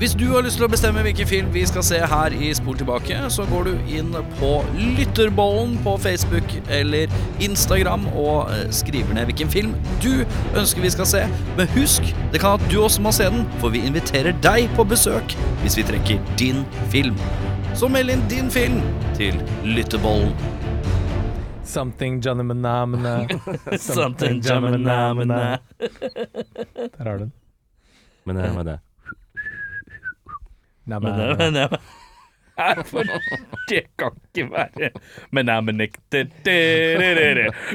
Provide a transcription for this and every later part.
Hvis du har lyst til å bestemme hvilken film vi skal se her i Spol tilbake, så går du inn på Lytterbollen på Facebook eller Instagram og eh, skriver ned hvilken film du ønsker vi skal se. Men husk, det kan at du også må se den, for vi inviterer deg på besøk hvis vi trekker din film. Så meld inn din film til Lytterbollen. Something Johnny Manamana. Something Johnny Manamana. Der har du den. Men det, men det. Men nei, men Nei, for det kan ikke være Men jeg nekter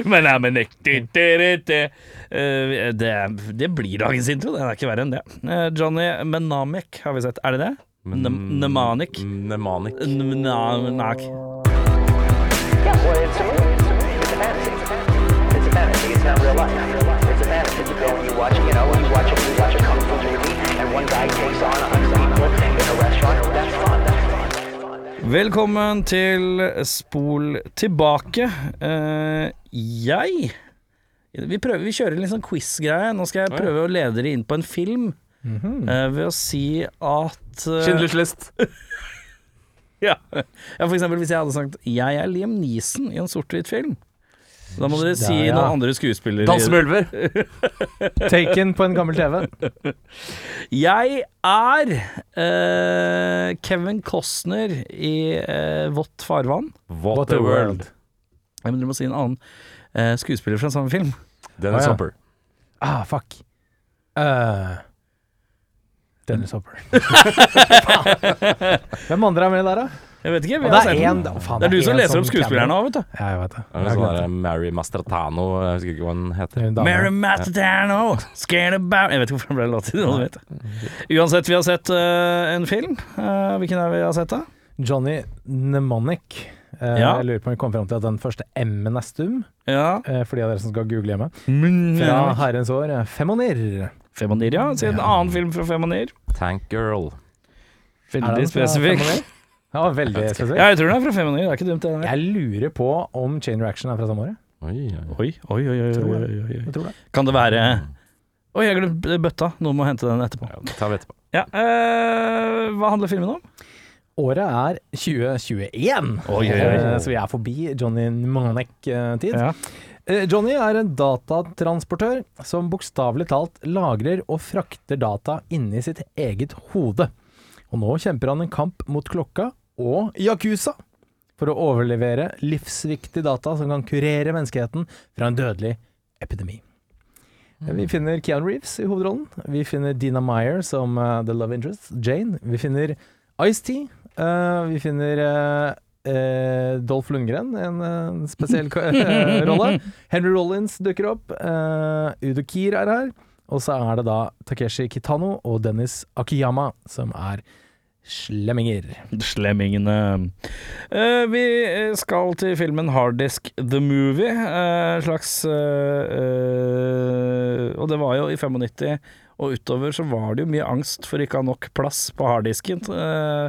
Men jeg nekter Eh, det, det blir dagens intro, det er ikke verre enn det. Eh, Johnny Menamek har vi sett. Er det det? Nemanik? Nemanik. Mnemonic? Mnemonic. Mnemonic. Yeah, well, it's a movie. It's a fantasy. It's a fantasy. It's not real life. It's a fantasy. You go and you watch, you know, you watch a, you watch a kung fu movie, and one guy takes on a hundred people Velkommen til Spol tilbake. Uh, jeg vi, prøver, vi kjører en litt sånn quiz-greie. Nå skal jeg prøve å lede dere inn på en film eh, ved å si at uh, Schindlers list. ja. ja, for eksempel hvis jeg hadde sagt 'Jeg er Liam Neeson' i en sort-hvit film. Da må dere si ja. noen andre skuespillere. Danse med ulver. Taken på en gammel TV. Jeg er uh, Kevin Costner i uh, Vått farvann. What the world. Ja, Men dere må si en annen uh, skuespiller fra samme film. Dennis Ah, ja. Hopper. Ah, fuck. Uh, Dennis Hopper. Hvem andre er med der, da? Jeg vet ikke. Vi har det sett den. faen, Det er du som leser opp skuespillerne òg, vet du. Ja, jeg vet det. Det Jeg er sånn der. Mary Mastratano, jeg husker ikke hva hun heter. er. Mary Mastratano, scared about Jeg vet ikke hvorfor det ble låt til det. Uansett, vi har sett uh, en film. Uh, hvilken er vi har sett, da? Johnny Mnemonic. Uh, Ja. Jeg lurer på om vi kommer fram til at den første M-en er stum, Ja. uh, for de av dere som skal google hjemme. Fra herrens år, eh, Femonir. Femonir, ja. Si en annen film fra Femonir. Tank Girl. Veldig den spesifikk. Ja, veldig spesielt. Ja, jeg tror den er fra Femonir. Det er ikke dumt, det der. Jeg lurer på om Chain Reaction er fra samme året. Oi, oi. Oi, oi, oi, oi, Tror oi, jeg. oi. Jeg tror det. Kan det være Oi, jeg glemte bøtta. Noen må hente den etterpå. Ja, det tar vi etterpå. Ja, eh, Hva handler filmen om? Året er 2021, Oi, oi, oi. Eh, så vi er forbi Johnny Mnemonic-tid. Ja. Eh, Johnny er en datatransportør som bokstavelig talt lagrer og frakter data inni sitt eget hode. Og nå kjemper han en kamp mot klokka og Yakuza for å overlevere livsviktig data som kan kurere menneskeheten fra en dødelig epidemi. Eh, Vi finner Keanu Reeves i hovedrollen. Vi finner Dina Meyer som uh, The Love Interest, Jane. Vi finner Ice-T. Uh, vi finner uh, eh, Dolph Lundgren, en eh, spesiell eh, rolle. Henry Rollins dukker opp. Udo Kier er her. Og så er det da Takeshi Kitano og Dennis Akiyama som er slemminger. Slemmingene. Uh, vi skal til filmen Harddisk The Movie. Uh, slags uh, eh, Og det var jo i 95 og utover så var det jo mye angst for ikke å ha nok plass på harddisken. eh,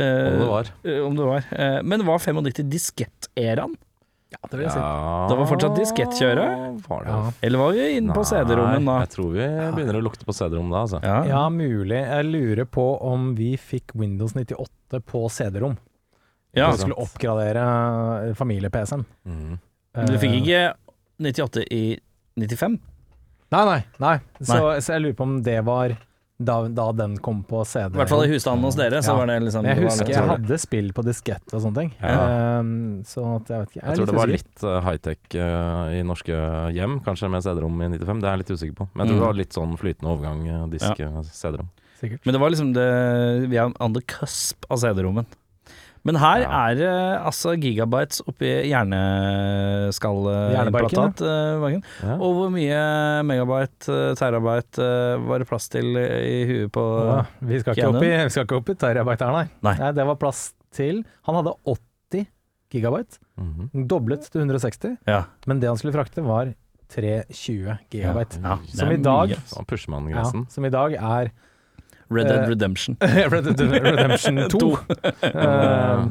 eh, Om det var. eh, om det var. Eh, men var 95 diskett-æraen? Ja, det vil jeg si. Ja, Det var fortsatt diskettkjøret? Var det? Ja. Eller var vi inne på CD-rommet da? Jeg tror vi begynner å lukte på CD-rom da, altså. Ja. Ja, mulig. Jeg lurer på om vi fikk Windows 98 på CD-rom. Ja. Vi skulle oppgradere familie-PC-en. Mhm. Du fikk ikke 98 i 95? Nei, nei. nei. Så, så jeg lurer på om det var da, da den kom på CD. I hvert fall i husstanden hos dere, så Ja. var det liksom jeg husker litt- jeg hadde spill på diskett og sånne ting. Ja. Ehm, så at jeg vet ikke. Jeg tror det var usikker. litt eh, high-tech uh, i norske hjem, kanskje med CD-rom i 95. Det er jeg litt usikker på. Men jeg tror Mm. det var litt sånn flytende overgang, eh, disk, CD-rom. Sikkert. Men det var liksom det Vi er on the cusp av CD-rommen. Men her Ja. er det altså gigabytes oppi hjerneskallplatat. Hjernebarken, Ja. Og hvor mye megabyte, eh, terabyte eh, var det plass til i huet på Ja, vi, skal ikke opp i, vi skal ikke opp i terabyte her, nei. Nei. Det var plass til Han hadde 80 gigabyte, Mhm. doblet til 160, Ja. men det han skulle frakte, var 320 gigabyte. ja ja. Som i dag- Ja, som i dag er Red Dead Eh, Redemption. Red Dead Redemption 2. Eh,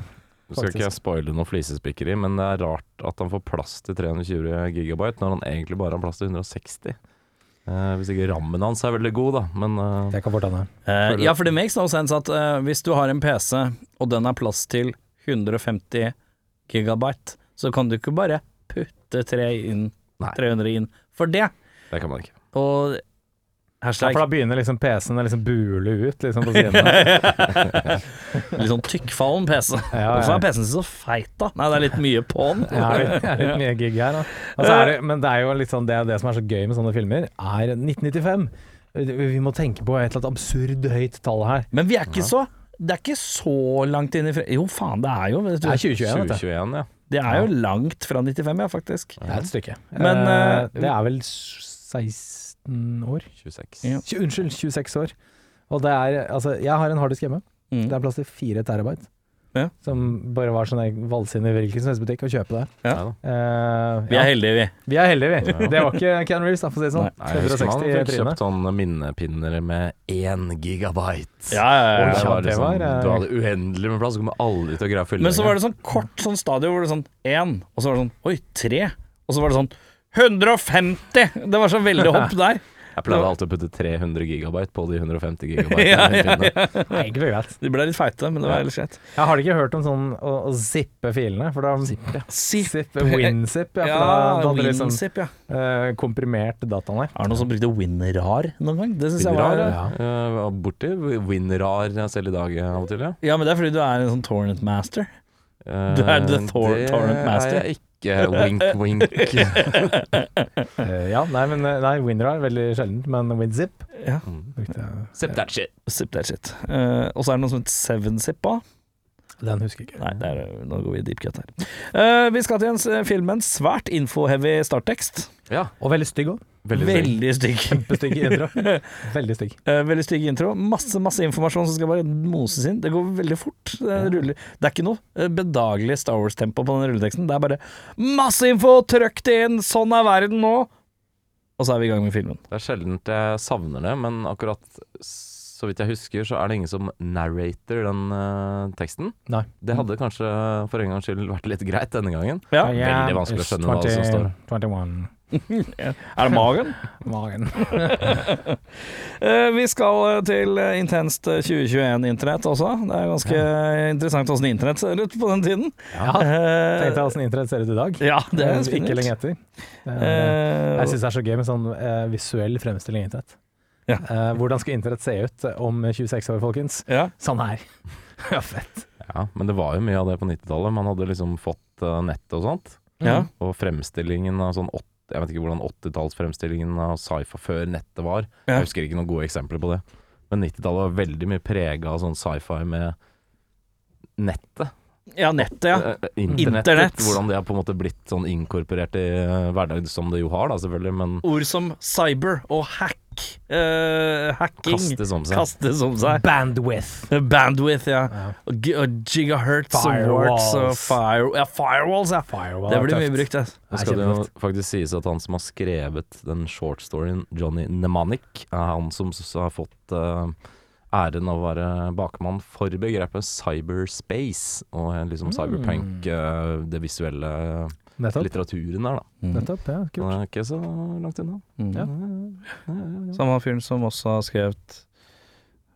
Nå skal ikke jeg spoile noe flisespikkeri, men det er rart at han får plass til 320 gigabyte når han egentlig bare har plass til 160. Uh, hvis ikke rammen hans er veldig god, da. Men uh, Det kan fortelle det. Uh, ja, for det makes no sense at eh, hvis du har en PC, og den har plass til 150 gigabyte, så kan du ikke bare putte 3 inn, 300 inn for det. det kan man ikke. Og Ja, for da begynner liksom PC-en å liksom bule ut liksom på sidene. litt sånn tykkfallen PC. Ja, Hvorfor ja. er PC-en så feit, da? Nei, det er litt mye på den. Ja, det er litt mye gig her, er det, men det er jo litt sånn det, det som er så gøy med sånne filmer, er 1995. Vi må tenke på et eller annet absurd høyt tall her. Men vi er ikke så Det er ikke så langt inn i fre... Jo, faen, det er jo. Det er 2021, vet du. 2021, ja. Det er jo langt fra 95, ja, faktisk. Det er et stykke. Men, eh, det er vel 16 år? 26. Ja. Tj- Unnskyld, 26 år. Og det er Altså, jeg har en harddisk hjemme. Mm. Det er plass til 4 terabyte. Ja. Som bare var sånn jeg valgte inn i hvilken som helst butikk og kjøpe det. Ja. Eh, Vi ja. er heldige, vi. Vi er heldige, vi. Det var ikke Ken Reeves, da, for å si det sånn. Nei, jeg husker man 160 fikk trynet. kjøpt sånne minnepinner med én gigabyte. Ja, ja, Og ja, det var det liksom, var, eh, du hadde uendelig med plass, du kommer aldri til å greie å fylle Men så var det sånn kort sånn stadion hvor det sånn én, og så var det sånn oi, tre. Og så var det sånn 150! Det var så veldig hopp der. Jeg pleide alltid å putte 300 gigabyte på de 150 gigabyte. Ja, ja, Nei, ikke for greit. De ble litt feite, men det var ellers greit. Jeg har ikke hørt om sånn å, å zippe filene, for da Zip. Zip, WinZip, ja. For Ja, da, da hadde liksom WinZip, ja. Uh, komprimert dataen der. Er det noen som brukte WinRAR noen gang? Det syns jeg var WinRAR, ja. uh, borti WinRAR selv i dag av og til, ja. ja, men det er fordi du er en sånn torrent master. Eh, Du er the Thor- det Torrent Master. er jeg ikke. Wink, wink. Eh, ja, nei, men eh, nei, WinRAR veldig sjeldent, men WinZip Ja. brukte. Sip that shit. Zip that shit. Uh, og så er det noe som heter 7zip òg. Den husker jeg ikke. Nei, er, nå går vi i deep cut her. Uh, vi skal til en s- film med en svært info-heavy starttekst. Ja, Og veldig stygg òg. veldig stygg. Veldig stygg. Kjempestygg intro. Veldig stygg. Eh, veldig stygg intro. Masse masse informasjon som skal bare moses inn. Det går veldig fort. Det, ruller. det er ikke noe eh, bedagelig Star Wars-tempo på den rulleteksten. Det er bare masse info, trøkk det inn, sånn er verden nå! Og så er vi i gang med filmen. Det er sjelden jeg savner det, men akkurat så vidt jeg husker, så er det ingen som narrater den uh, teksten. Nei. Det hadde kanskje for en gangs skyld vært litt greit denne gangen. Ja. Veldig vanskelig å skjønne hva som står. 21. Er det magen? Magen. Eh, vi skal til eh, intenst 2021-internett også. Det er ganske interessant åssen internett ser ut på den tiden. Ja, tenkte jeg åssen internett ser ut i dag. ja, det er Eh, Ikke lenge etter. Er- Eh, Jeg syns det er så gøy med sånn eh, visuell fremstilling av internett. Ja. Eh, hvordan skal internett se ut om 26 år, folkens? ja. Sånn her. ja, fett. Ja, men det var jo mye av det på 90-tallet. Man hadde liksom fått nett og sånt. Ja. Og fremstillingen av sånn åt- Jeg vet ikke hvordan 80-tallsfremstillingen av sci-fi før nettet var. Ja. Jeg husker ikke noen gode eksempler på det. Men 90-tallet var veldig mye prega av sånn sci-fi med nettet. Ja, nettet, ja. Eh, Internettet. Internett. Hvordan det har på en måte blitt sånn inkorporert i uh, hverdagen, som det jo har, da, selvfølgelig. Men Ord som cyber og hack. eh, hacking. kastes om seg. Kastes om seg. Bandwidth. Bandwidth, ja. Ja. Og, gi- og gigahertz og Firewalls. og fire, ja, firewalls. Ja. Firewall Det er blir tøft. mye brukt, ja Det skal det jo faktisk sies at han som har skrevet den shortstoryen, Johnny Nemanic, er han som s- har fått eh, æren av å være bakmann for begrepet cyberspace, og eh, liksom cyberpunk, mm. det visuelle Nettopp. litteraturen der, da. Nettopp, ja, kult. Det er ikke så langt unna. Mm. Ja. Samme fyren som også har skrevet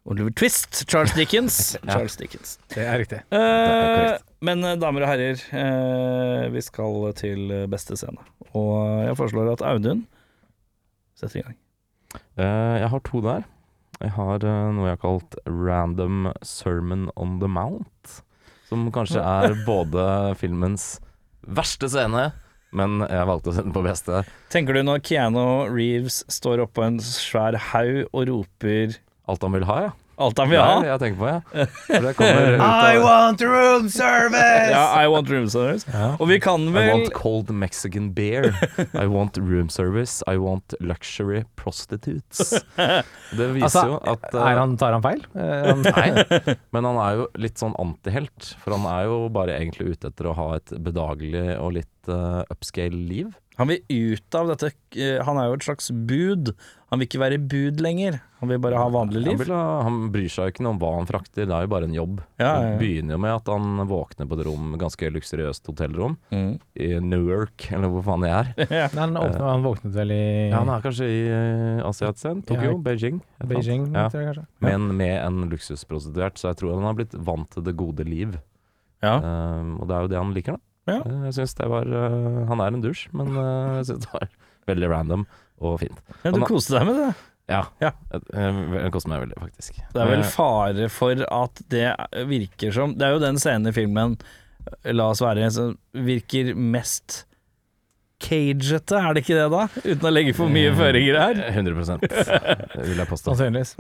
Oliver Twist. Charles Dickens. Charles Dickens. Det er riktig. Eh, korrekt. men eh, damer og herrer, eh, vi skal til eh, beste scene. Og jeg foreslår at Audun setter i gang. Eh, jeg har to der. Jeg har eh, noe jeg har kalt Random Sermon on the Mount. Som kanskje er både filmens verste scene, men jeg valgte å sette den på beste. Tenker du når Keanu Reeves står oppå en svær haug og roper Alt han vil ha, ja. Alt han vil Det er ha? det jeg tenker på, ja. For det kommer ut av want room service! Ja, I want room service. Ja. Og vi kan vel I want cold Mexican beer. I want room service. I want luxury prostitutes. Det viser Altså, jo at uh, er han, tar han feil? Eh, Nei, men han er jo litt sånn antihelt. For han er jo bare egentlig ute etter å ha et bedagelig og litt uh, upscale-liv. Han vil ut av dette eh, Han er jo et slags bud. Han vil ikke være bud lenger. Han vil bare ha vanlig Han, liv. vil han bryr seg jo ikke noe om hva han frakter, det er jo bare en jobb. Ja, ja, Det begynner jo med at han våkner på et rom, ganske luksuriøst hotellrom Mm. i Newark, eller hvor faen det er. Ja. Han, åpnet, han våknet vel i Ja, han er kanskje i uh, Asia? Tokyo? Ja, Beijing? Beijing, Ja. tror jeg kanskje. Men med en luksusprostituert, så jeg tror han har blitt vant til det gode liv. Ja. Um, og det er jo det han liker, da. Ja. Uh, Jeg synes det var uh, Han er en dusj, men uh, jeg syns det var veldig random og fint. Ja, du koste deg med det. Ja. Ja. Jeg koster meg veldig, faktisk. Det er vel Eh, fare for at det virker som Det er jo den scenen i filmen, la oss være, som virker mest cagete, er det ikke det da? Uten å legge for mye føringer her. 100 det vil jeg påstå. Sannsynligvis.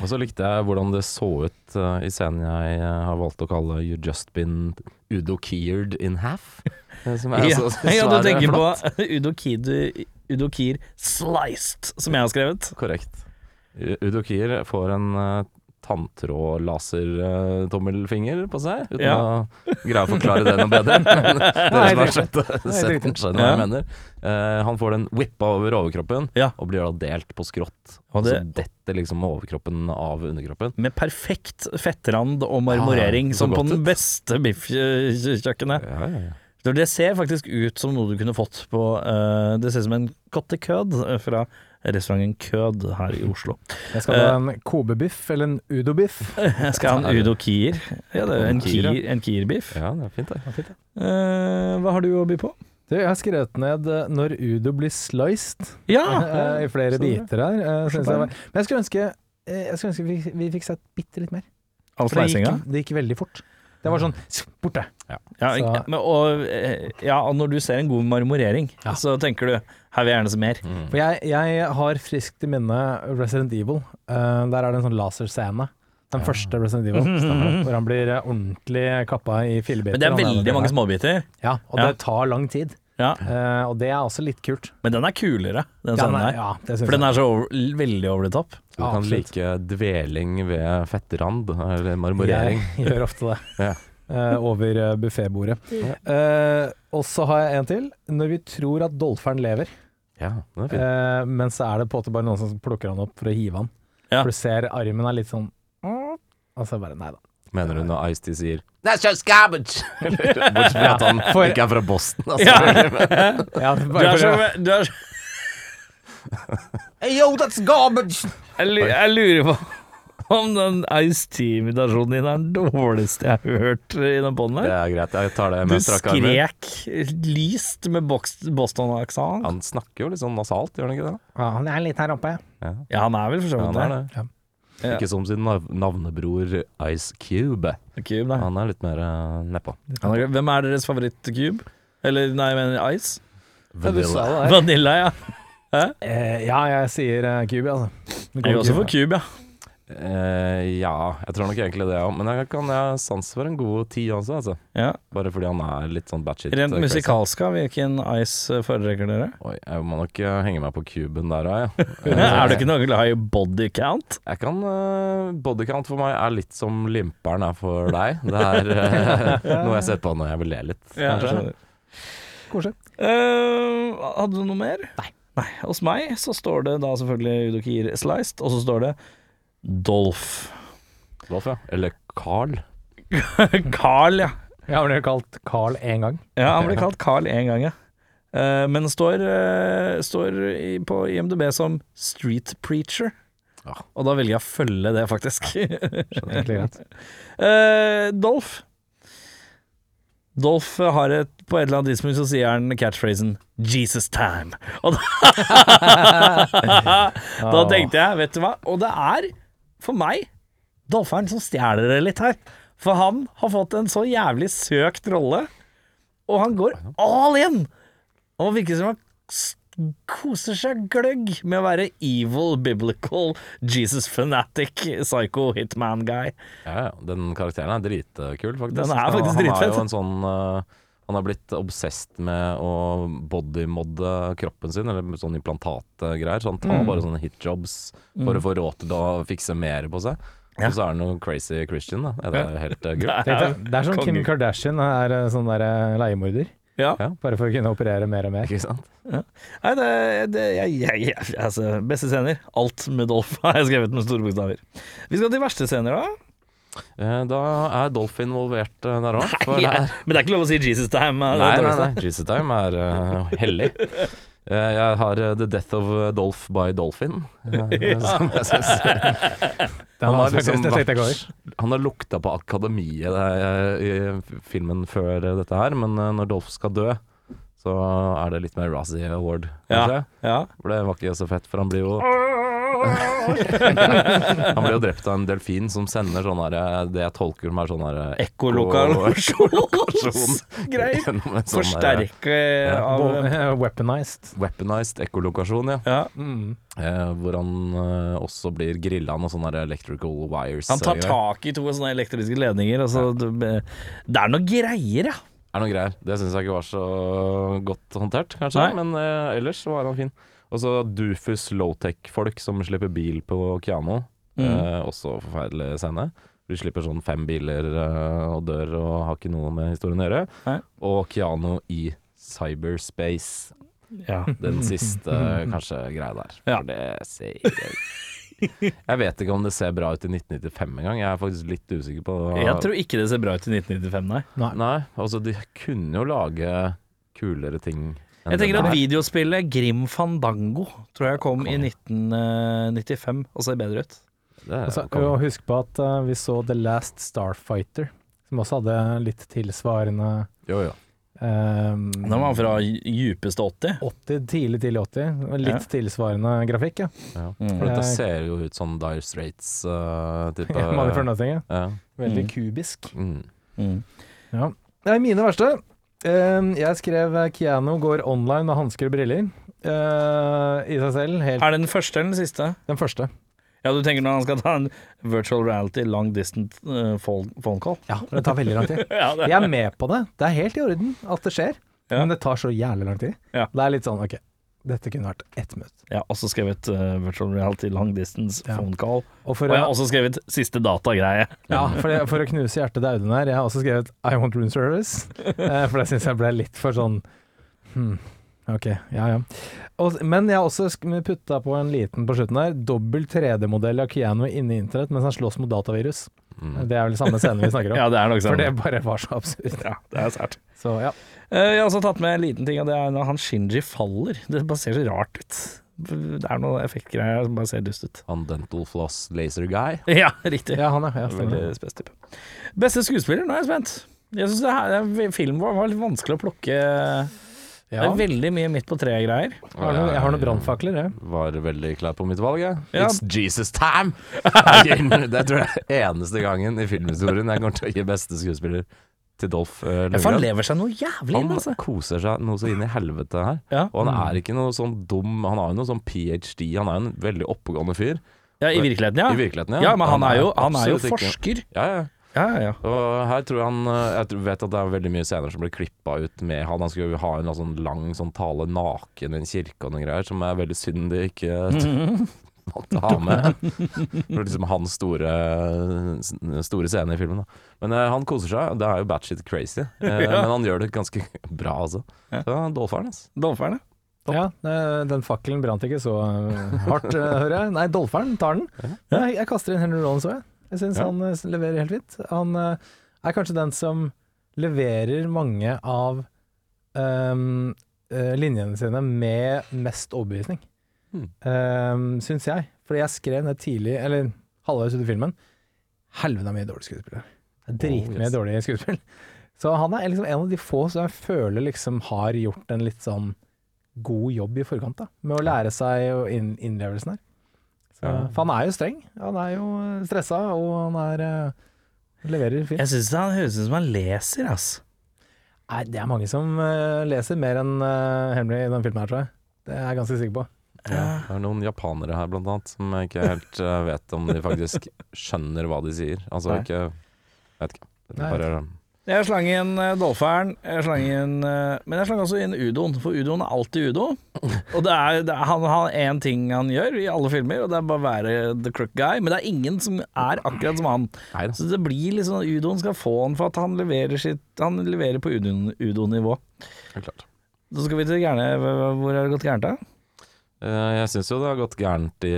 Og så likte jeg hvordan det så ut uh, i scenen jeg uh, har valgt å kalle You Just Been Udo Keared in Half. eh, Som er Ja, så, så ja, du tenker tenker på flott. Udo Kier, Udo Kier Sliced, som jeg har skrevet. Korrekt. Udo Kier får en uh, tanntråd-laser-tommelfinger på seg, uten Ja. å greie å forklare det noe bedre. Men dere som har sett, den, skjønner hva jeg mener. Eh, han får den whippa over overkroppen, Ja. og blir da delt på skrått. Og det- så detter liksom overkroppen av underkroppen. Med perfekt fettrand og marmorering, Ja, som på den beste biffkjøkkenet. Ja, ja, ja. Det ser faktisk ut som noe du kunne fått på uh, Det ser ut som en kottekød fra restauranten Kød her i Oslo. Jeg skal ha en Kobe-biff eller en Udo-biff. Jeg skal ha en Udo Kier. Ja, det er en Kier, ja. En Kier-biff. ja, det er fint, det. Eh, hva har du å by på? Du, jeg har skrevet ned eh, når Udo blir sliced Ja! eh, i flere biter her. eh, jeg. Men jeg skulle ønske, eh, jeg skulle ønske vi, vi fikk sett bitte litt mer. All For det gikk, det gikk veldig fort. Det var sånn borte. Ja, Så- men, og, eh, ja, og når du ser en god marmorering, Ja. så tenker du her vil jeg gjerne se mer. Mm. For jeg, jeg har friskt i minne Resident Evil. Uh, der er det en sånn laserscene. Den Ja. første Resident Evil, stemmer, hvor han blir eh, ordentlig kappa i fillebiter. Men det er veldig mange småbiter. Ja, og Ja. det tar lang tid. Ja. Eh, og det er også litt kult. Men den er kulere, den Ja, scenen nei, her. ja, det synes For den jeg. er så over, veldig over the top. Du kan Absolutt. like dveling ved fettrand, eller marmorering. Jeg gjør ofte det. Ja. Eh, over uh, buffetbordet. Eh, og så har jeg en til. Når vi tror at dolferen lever, Ja, den er fin. eh, men så er det på en måte bare noen som plukker han opp for å hive han. Ja. For du ser armen er litt sånn Og så bare Nei da. Mener du når Ice-T sier That's just garbage! Bortsett fra at han For- ikke er fra Boston. Altså. Ja, Du bare er så, du er så Hey, yo, that's garbage! jeg, jeg lurer på om den Ice-T-imitasjonen din er den dårligste jeg har hørt i den poden Det er greit, jeg tar det Du med strak armer. skrek lyst med Boston-aksent. Han snakker jo litt sånn nasalt, gjør han ikke det? Ja, han er litt her oppe. Ja, Ja, han er vel for så ja vidt er det. Det. Ja. Ikke som sin nav navnebror Ice Cube. Cube, nei. Han er litt mer uh, nedpå. Hvem er deres favoritt-cube? Eller nei, jeg mener Ice? Der. Vanilla, ja. Eh, ja, jeg sier uh, Cube, altså. Jeg er også for Cube, ja. Eh, ja, jeg tror nok egentlig det òg. Men jeg kan ha sans for en god ti også, altså. ja. Bare fordi han er litt sånn batchet. Rent musikalska, hvilken Ice eh, foretrekker dere? Oi, jeg må nok eh, henge meg på cuben der òg, ja. er du ikke noe glad i body count? Jeg kan uh, Bodycount for meg er litt som limperen er for deg. Det er uh, noe jeg ser på når jeg vil le litt, kanskje. Koselig. Hadde du noe mer? Nei. Hos meg så står det da selvfølgelig Udokir Sliced, og så står det Dolph. Dolph, ja. Eller Carl. Carl, ja. Har blitt kalt Carl én gang. Ja, han ble kalt Carl én gang, ja. Eh, men står, eh, står i, på IMDb som Street Preacher. Ja. Og da velger jeg å følge det, faktisk. Egentlig greit. Eh, Dolph. Dolph har et, på et eller annet tidspunkt så sier han catchphrasen 'Jesus time'. Og da, da tenkte jeg, vet du hva Og det er, for meg, Dolpheren som stjeler det litt her. For han har fått en så jævlig søkt rolle, og han går all in! Og virker som han koser seg gløgg med å være evil, biblical, Jesus fanatic, psycho hitman guy. Ja. Den karakteren er dritkul, faktisk. Den er faktisk dritfett. Han er jo en sånn eh, Han har blitt obsessed med å bodymodde kroppen sin, eller sånn implantatgreier. Så han tar Mm. bare sånne hitjobs for å få råd til å fikse mer på seg. Ja. Og så er han noe crazy Christian, da. Det er helt uh, Det er- Det er, det er som Kim. Kardashian er eh, sånn der eh, leiemorder. Ja. Ja. Bare for å kunne operere mer og mer. Ikke sant? Nei, det, det jeg, jeg, jeg, altså, Beste scener. Alt med Dolph har jeg skrevet med store bokstaver. Vi skal til verste scener, da. Eh, Da er Dolph involvert eh, der òg. Ja, men det er ikke lov å si Jesus Time. er Nei, nei, nei. Jesus Time er uh, hellig. Eh, jeg har eh, The Death of Dolph by Dolphin. eh, som jeg synes, Han har liksom over. han har lukta på akademiet eh, i filmen før eh, dette her, men eh, når Dolph skal dø, så er det litt mer Razzie Award, kanskje. Ja. For det var ikke så fett, for han blir jo Han blir jo drept av en delfin som sender sånn her eh, Det jeg tolker som er sånn her eh, Ekkolokalisjon. Greier. gjennom en sånn Forsterke av Weaponized. Weaponized ekkolokasjon, ja. ja. Mm. Eh, hvor han eh, også blir grilla med sånne der electrical wires. Han tar eh, tak i to sånne elektriske ledninger. Altså, det det er noe greier, ja. Er noen greier. Det syns jeg ikke var så godt håndtert, kanskje. Nei. Men eh, ellers var han fin. Og så Dufus Lowtech-folk som slipper bil på Kiano. Mm. Eh, også forferdelig scene. De slipper sånn fem biler eh, og dør og har ikke noe med historien å gjøre. Nei. Og Kiano i cyberspace. ja. Den siste kanskje greia der. Ja. For det ser ikke Jeg vet ikke om det ser bra ut i 1995 engang. Jeg er faktisk litt usikker på Jeg tror ikke det ser bra ut i 1995, nei. Nei. Nei, altså de kunne jo lage kulere ting. Jeg tenker at videospillet Grim Fandango tror jeg kom i 1995 og ser bedre ut. Er Altså, og husk på at uh, vi så The Last Starfighter, som også hadde litt tilsvarende Jo, jo. Um, Den var fra djupeste 80. 80, tidlig, tidlig 80. Litt Ja. tilsvarende grafikk, ja. Ja. Mm. For dette Eh, ser jo ut som Dire Straits-type Money for nothing, ja. ja. Veldig Mm. kubisk. Mm. Mm. Ja. Det er mine verste. Um, jeg skrev Kiano Keanu går online med hansker og briller. Uh, I seg selv. Helt Er det den første eller den siste? den første. Ja, du tenker når han skal ta en virtual reality long distant uh, phone phone call? Ja, det tar veldig lang tid. Ja, det Jeg er med på det. Det er helt i orden at det skjer, Ja. men det tar så jævlig lang tid. Ja. Det er litt sånn OK, dette kunne vært ett minutt. Jeg har også skrevet uh, virtual reality long distance Ja. phone call. Og Og jeg har også skrevet siste datagreie. ja, for, det, for å knuse hjertet til Audun her, jeg har også skrevet I want room service. Uh, for det syns jeg ble litt for sånn hmm, OK, ja ja. Og, men jeg har også putta på en liten på slutten her. Dobbel 3D-modell av Keanu inne i internett mens han slåss mot datavirus. Mm. Det er vel samme scene vi snakker om. Ja, det er nok For sånn. det bare var så absurd. Ja, det er sært. Så ja. Eh, Jeg har også tatt med en liten ting, og det er når han Shinji faller. Det bare ser så rart ut. Det er noen effektgreier som bare ser dust ut. Han Dental Floss Laser Guy. Ja, riktig. ja, han er ja. Veldig spes type. Beste skuespiller? Nå er jeg spent. Jeg syns filmen var, var litt vanskelig å plukke. Det er veldig mye midt på treet-greier. Jeg har noen, brannfakler, jeg. Var veldig klar på mitt valg, jeg. Ja. It's Jesus time! det tror jeg er eneste gangen i filmhistorien jeg kommer til å gi beste skuespiller til Dolph uh, Ja, for han lever seg noe jævlig inn, Han altså. koser seg noe så inn i helvete her. Ja. Og han er ikke noe sånn dum Han har jo noe sånn ph.d. Han er jo en veldig oppegående fyr. ja, i virkeligheten, ja. I virkeligheten, Ja, men han er jo, han er jo forsker. ikke- Ja, ja. Ja, ja. Og her tror jeg han eh, Jeg vet at det er veldig mye scener som blir klippa ut med han. Han skulle ha en sånn lang sånn tale naken i en kirke og noen greier, som er veldig synd de ikke måtte ha med. For liksom hans store, store scene i filmen. Da. Men uh, han koser seg. Det er jo batshit crazy. Uh, Ja. Men han gjør det ganske bra, altså. Ja. Så Dolpheren, altså. Dolferen, Ja, Ja, den fakkelen brant ikke så hardt, hører jeg. Nei, Dolferen tar den. Ja, jeg, jeg kaster inn Henry Rollins òg, jeg. Jeg syns Ja. han eh, leverer helt fint. Han eh, er kanskje den som leverer mange av um, linjene sine med mest overbevisning, Hmm. um, syns jeg. Fordi jeg skrev ned tidlig, eller halvveis ut i filmen, helvete mye dårlige skuespillere. Er Dritmye Oh, yes. dårlige skuespill. Så han er liksom en av de få som jeg føler liksom har gjort en litt sånn god jobb i forkant, da. Med å lære seg innlevelsen her. Så, Ja. For han er jo streng. Han er jo stressa, og han er eh, leverer fint. Jeg syns han høres ut som han leser, ass. Nei, det er mange som eh, leser mer enn uh, Henry i den filmen her, tror jeg. Det er jeg ganske sikker på. Ja. Det er noen japanere her, blant annet, som jeg ikke helt eh, vet om de faktisk skjønner hva de sier. Altså Nei. ikke Vet ikke. Det er bare Jeg slang inn uh, jeg slang inn eh, Men jeg slang også inn Udoen, for Udoen er alltid Udo. Og det er, det er, han har én ting han gjør i alle filmer, og det er bare å være the crook guy. Men det er ingen som er akkurat som han. Neida. Så det blir liksom Udoen skal få han for at han leverer, sitt, han leverer på Udo-nivå. Så skal vi til gærne Hvor har det gått gærent, da? Eh, Jeg syns jo det har gått gærent i,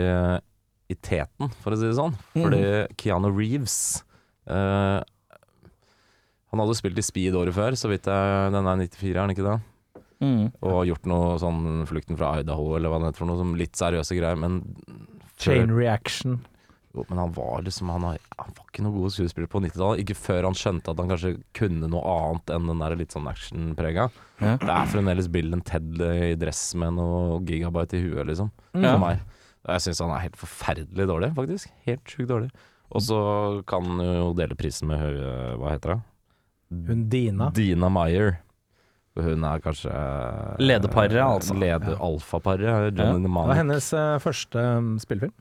i teten, for å si det sånn. Fordi Keanu Reeves eh, Han hadde spilt i Speed året før, så vidt jeg Den er 94, er han ikke det? Mm. Og gjort noe sånn Flukten fra Idaho, eller hva det heter for noe, som litt seriøse greier. Men Chain reaction. Jo, men han var liksom Han, han var ikke noe god skuespiller på 90-tallet. Ikke før han skjønte at han kanskje kunne noe annet enn den der litt sånn actionprega. Ja. Det er fremdeles Bill and Ted i dress med noe gigabyte i huet, liksom. Ja. For meg. Jeg syns han er helt forferdelig dårlig, faktisk. Helt sjukt dårlig. Og så kan han jo dele prisen med høye, Hva heter det? Hun Dina. Dina Meyer. Hun er kanskje Lederparet, altså. Leder alfaparet. Ja. Det var hennes uh, første um, spillefilm.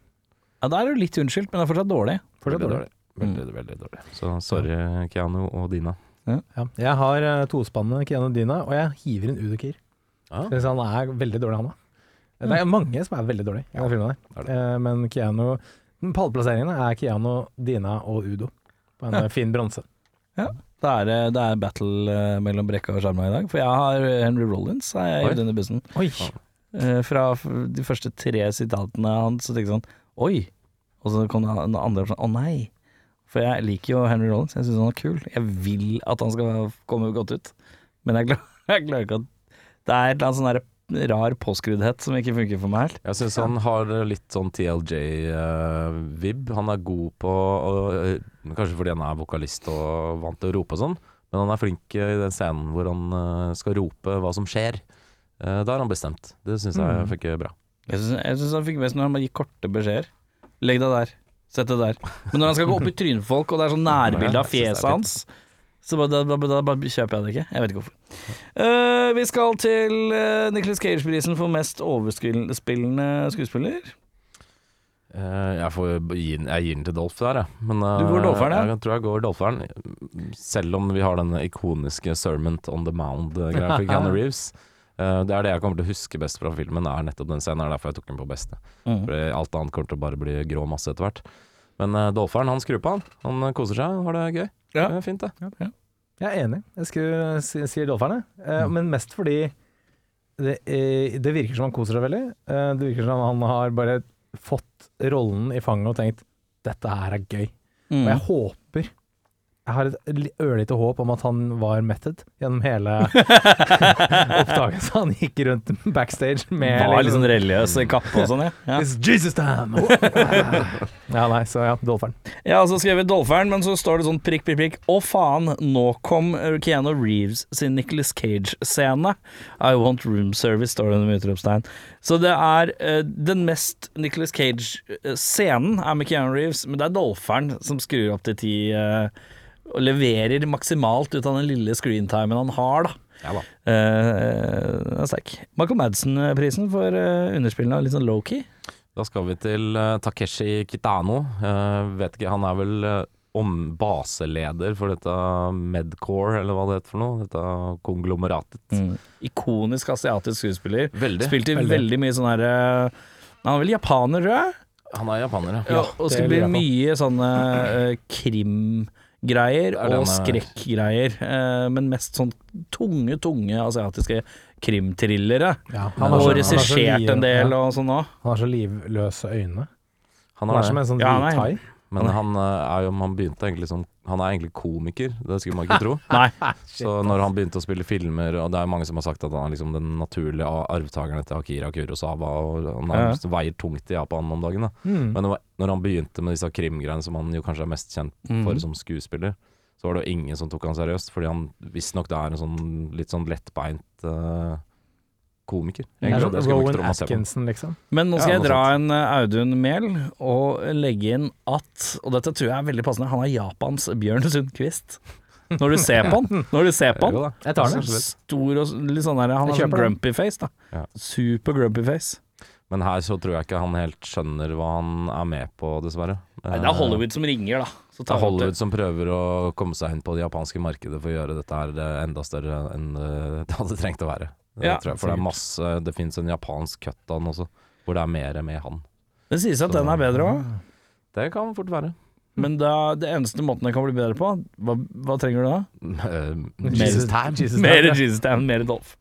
Ja, Da er du litt unnskyldt, men det er fortsatt dårlig. Fortsatt Veldig dårlig. dårlig. Veldig, veldig dårlig. Så sorry, Keanu og Dina. Ja. Jeg har uh, tospannet Keanu og Dina, og jeg hiver inn Udo Kier. Ja. Han er veldig dårlig, han da. Det er mange som er veldig dårlige det der. Eh, Men Keanu Pallplasseringene er Keanu, Dina og Udo. På en eh, fin bronse. Det er, eh, det er battle eh, mellom Brekka og Sjarma i dag. For jeg har eh, Henry Rollins har jeg i denne bussen. Oi! Fra de første tre sitatene hans, så tenkte jeg sånn Oi! Og så kom det en andre sånn Å nei! For jeg liker jo Henry Rollins. Jeg syns han er kul. Jeg vil at han skal komme godt ut. Men jeg, klarer, jeg klarer ikke at Det er et eller annet sånn rar påskruddhet som ikke funker for meg helt. Jeg syns han har litt sånn TLJ-vib. han er god på å- Kanskje fordi han er vokalist og vant til å rope og sånn, men han er flink i den scenen hvor han eh, skal rope hva som skjer. Eh, Da har han bestemt. Det syns jeg Mm. funker bra. Jeg syns, han fikk best når han bare gir korte beskjeder. Legg deg der. Sett deg der. Men når han skal gå opp i trynet på folk, og det er sånn nærbilde av det fjeset hans, så da, da, da, da kjøper jeg det ikke. Jeg vet ikke hvorfor. Uh, vi skal til uh, Nicholas Cage-prisen for mest overspillende skuespiller. Uh, Jeg, får jeg gir den til Dolph der, jeg. Men uh, Du går Dolpheren, ja? Jeg tror jeg går Dolpheren. Selv om vi har den ikoniske Sermont on the Mound-greia for Keanu Reeves. Eh, Det er det jeg kommer til å huske best fra filmen, er nettopp den scenen. Det er derfor jeg tok den på beste. Mm. Fordi alt annet kommer til å bare bli grå masse etter hvert. Men uh, Dolpheren, han skrur på, han. Han eh, koser seg, har det gøy. Ja. Det er fint, det. Jeg er enig. Jeg skulle, si- sier Dolpherne. Eh, Men mest fordi det, eh, det virker som han koser seg veldig. Eh, Det virker som han har bare fått rollen i fanget og tenkt dette her er gøy. Mm. Og jeg håper Jeg har et li- ørlite håp om at han var method gjennom hele opptaket. Så han gikk rundt backstage med Var litt sånn religiøs i kappe og sånn, ja. ja. It's Jesus time! ja, nei, så ja, Dolferen. Ja, så skrev vi Dolpheren, men så står det sånn prikk, prikk, prikk. Å faen, nå kom Keanu Reeves sin Nicholas Cage-scene. I want room service, står det under utropstegn. Så det er uh, den mest Nicholas Cage-scenen er med Keanu Reeves, men det er Dolferen som skrur opp til ti eh, og leverer maksimalt ut av den lille screentimen han har, da. Ja da. Uh, er sterk. Michael Madsen-prisen for uh, underspillene er litt sånn low-key. Da skal vi til uh, Takeshi Kitano. Uh, vet ikke, han er vel om baseleder for dette Medcore, eller hva det heter for noe. Dette konglomeratet. Ikonisk asiatisk skuespiller. Veldig. Spilte veldig. veldig, mye sånn herre Han er vel japaner, tror jeg? Han er japaner, ja. Ja, og på. mye sånne eh, er det og er. skrekkgreier. eh, men mest sånn tunge, tunge asiatiske krimthrillere. Ja, Og han så regissert en del ja, og sånn òg. Han har så livløse øyne. Han Han er er som en sånn Ja, Men han, eh, er jo, han begynte egentlig som Han er egentlig komiker, det skulle man ikke tro. Nei. Så når han begynte å spille filmer, og det er mange som har sagt at han er liksom den naturlige arvtakeren etter Akira Kurosawa, og han er, Ja. veier tungt i Japan om dagen. Da. Mm. Men var- når han begynte med disse krimgreiene, som han jo kanskje er mest kjent for mm. som skuespiller, så var det jo ingen som tok han seriøst, fordi han visstnok det er en sånn litt sånn lettbeint eh, komiker. Egentlig, Rowan. Atkinson, liksom. Men nå skal Ja, jeg dra sant. en eh, Audun Mehl og legge inn at Og dette tror jeg er veldig passende. Han er Japans Bjørn Sundquist. Når du ser på han. Når du ser på han. Jeg tar den. Stor og litt sånn der Han har sånn grumpy face, da. Ja. Super grumpy face. Men her så tror jeg ikke han helt skjønner hva han er med på, dessverre. Nei, det er Hollywood som ringer, da. Det er Hollywood som prøver å komme seg inn på det japanske markedet for å gjøre dette her eh, enda større enn eh, det hadde trengt å være. Ja, tror jeg, for det er masse Det fins en japansk cut av den også, hvor det er mer med han. Det sies at Så- den er bedre òg, Det kan fort være. men da, det eneste måten jeg kan bli bedre på, hva, hva trenger du da? Eh, Jesus Tan. Mer. Jesus Tan, mer Dolph.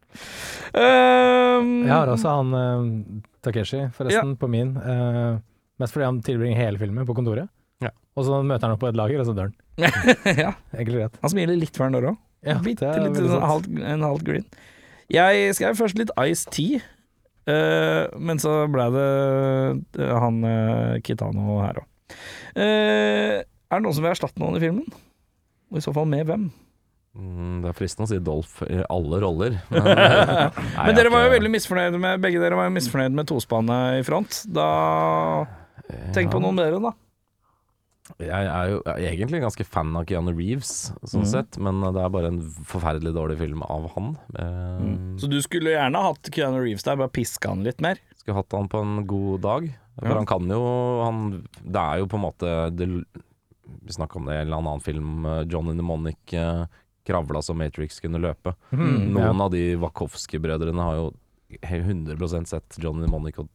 Um, Jeg har også han uh, Takeshi, forresten, på min. Uh, mest fordi han tilbringer hele filmen på kontoret. Ja. Og så møter han opp på et lager, og så dør han. ja, Enkelt og greit. han smiler litt før han dør òg. Ja, Bitte litt sånn halvt, en halvt grin. Jeg skrev først litt Ice Tea, uh, men så ble det uh, han uh, Kitano her òg. er det noen som vil erstatte noen i filmen? Og i så fall med hvem? Mm, det er fristende å si Dolph i alle roller. Men, Nei, Men dere var jo veldig misfornøyde med Begge dere var jo misfornøyde med tospannet i front. Da Tenk på Ja. noen dere, da. Jeg er jo egentlig ganske fan av Keanu Reeves, sånn mm. sett, men det er bare en forferdelig dårlig film av han. Eh, Mm. Så du skulle gjerne hatt Keanu Reeves der, bare piska han litt mer? Skulle hatt han på en god dag. For Ja. han kan jo han, Det er jo på en måte det, Vi snakka om det i en eller annen film. John Johnny Mnemonic Monic kravla som Matrix kunne løpe. Mm, Noen ja. av de Wachowski-brødrene har jo he- 100 sett Johnny Mnemonic og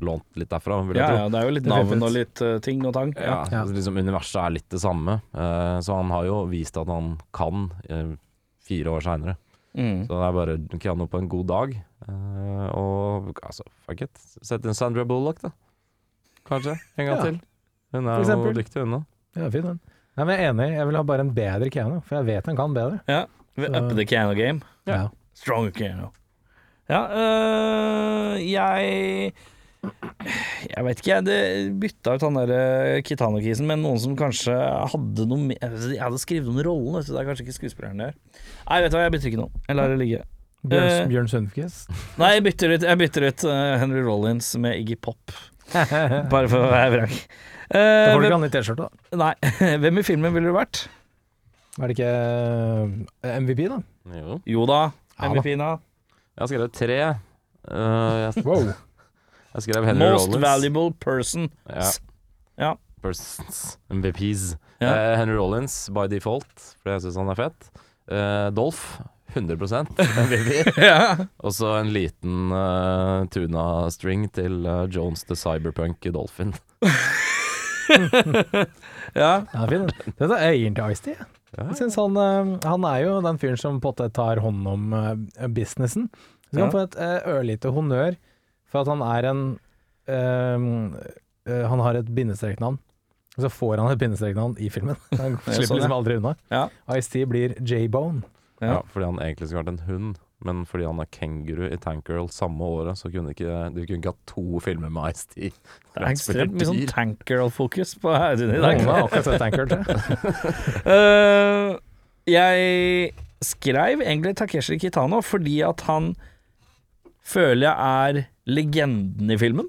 lånt litt derfra, vil jeg Ja, tro. ja, det er jo litt navn og litt uh, ting og tang. Ja, Ja. så liksom Universet er litt det samme. uh, så han har jo vist at han kan uh, fire år seinere. Mm. Så det er bare Keanu på en god dag. eh, og altså, fuck it. Sett inn Sandra Bullock, da. Kanskje. En gang Ja. til. Hun er jo dyktig, hun òg. Ja, fin den. Nei, men jeg er enig. Jeg vil ha bare en bedre Keanu, for jeg vet han kan bedre. Ja. Vi upper the Keanu game. Ja. Strong Keanu. Ja, øh, jeg Jeg vet ikke, jeg. Det bytta ut han der øh, Kitano-kisen med noen som kanskje hadde noe mer Jeg hadde skrevet om rollen, vet du. Det er kanskje ikke skuespilleren der. Nei, vet du hva, jeg bytter ikke noe. Jeg lar det ligge. Bjørn, Eh. Bjørn Sundquist. Nei, jeg bytter ut, jeg bytter ut uh, Henry Rollins med Iggy Pop. Bare for å være vrang. Da Eh, får du ikke han i T-skjorte, da. nei, hvem i filmen ville du vært? Er det ikke eh, MVP, da? Jo. Jo da, MVP-en da. Jeg har skrevet tre. Uh, jeg, Wow. Jeg skrev Henry Most Rollins. valuable person. Ja. Ja. Persons. MVPs. Ja. Eh, Henry Rollins by default, fordi jeg syns han er fett. Eh, Dolph 100 MVP. ja. Og så en liten uh, tuna-string til uh, Jones the Cyberpunk Dolphin. ja. Ja, fin. Det er eieren til Ice-T. Ja. Jeg synes han, eh, han er jo den fyren som på en måte tar hånd om eh, businessen. Så kan Ja. han få et eh, ørlite honnør for at han er en um, Han har et bindestreknavn. Og så får han et bindestreknavn i filmen. Han slipper liksom aldri unna. Ja. Ice-T blir J-Bone. Ja. Ja, fordi han egentlig skulle vært en hund, men fordi han er kenguru i Tankgirl samme året, så kunne ikke, du kunne ikke ha to filmer med Ice-T. Det er ekstremt mye sånn tankgirl-fokus på Audun i dag. Noen akkurat sett Tankert, jeg. Eh, jeg skrev egentlig Takeshi Kitano fordi at han føler jeg er legenden i filmen.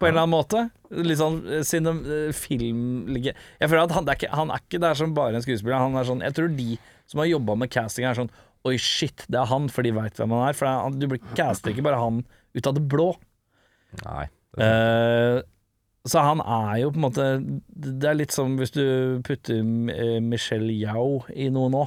På en eller annen måte. Litt sånn eh, cinem, eh. Jeg føler at han, er ikke, han er ikke der som bare en skuespiller. Han er sånn, jeg tror de som har jobba med casting, er sånn Oi, shit, det er han, for de veit hvem han er. For er, du blir caster ikke bare han ut av det blå. Nei. det uh. Så han er jo på en måte Det er litt som hvis du putter Michelle Yao i noe nå.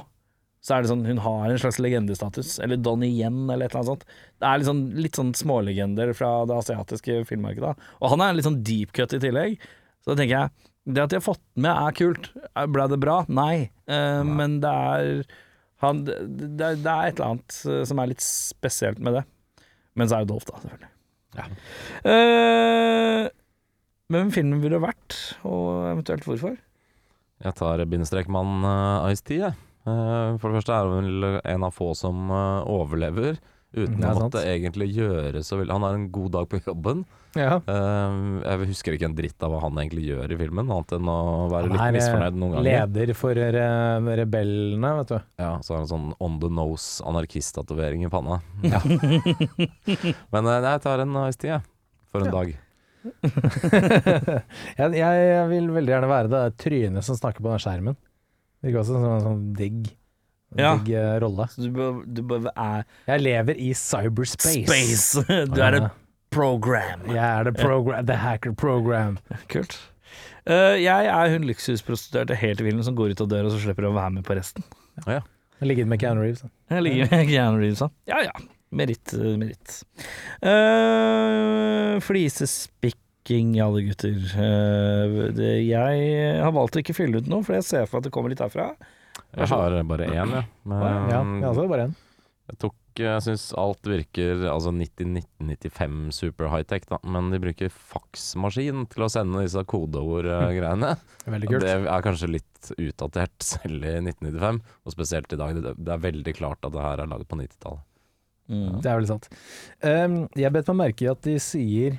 Så er det sånn Hun har en slags legendestatus. Eller Donnie Yen, eller et eller annet sånt. Det er sånn, litt sånn smålegender fra det asiatiske filmmarkedet. Og han er litt sånn deep cut i tillegg. Så da tenker jeg Det at de har fått med, er kult. Ble det bra? Nei. Eh, Men det er han, det, det er- et eller annet eh, som er litt spesielt med det. Men så er det Dolph, da, selvfølgelig. Ja. Uh, men hvem filmen ville vært, og eventuelt hvorfor? Jeg tar bindestrekmann uh, Ice-T, jeg. Eh, for det første er han vel en av få som eh, overlever uten er å måtte egentlig gjøre så veldig Han har en god dag på jobben. Ja. Eh, jeg husker ikke en dritt av hva han egentlig gjør i filmen, annet enn å være litt er eh, misfornøyd noen ganger. leder for re rebellene, vet du. Ja, så har han sånn on the nose anarkist-tatovering i panna. Men eh, jeg tar en Ice-T, jeg. For en Ja. dag. jeg, jeg vil veldig gjerne være det trynet som snakker på den skjermen. Virker også som en sånn digg, Ja. digg eh, rolle. Så du bør, du bør er Jeg lever i cyberspace. space. Du er et program. Jeg er the, program, the hacker program. Kult. Eh, jeg er hun luksusprostituerte helt i villen som går ut av døra og så slipper å være med på resten. Ja. Jeg ligger med Keanu Reeves. Jeg ligger med Keanu Reeves, da. Ja ja. Meritt, eh, meritt. Uh, flisespikking, alle gutter. Eh, det, jeg har valgt å ikke fylle ut noe, for jeg ser for meg at det kommer litt herfra. Jeg har bare én, jeg. Men Ja, jeg har også bare en. jeg tok Jeg syns alt virker altså 90-1995 super high-tech, da. Men de bruker faksmaskin til å sende disse kodeord-greiene. Kult. Det er kanskje litt utdatert selv i 1995, og spesielt i dag. Det, det er veldig klart at det her er laget på 90-tallet. Mm. Det er veldig sant. Um, jeg bet meg merke i at de sier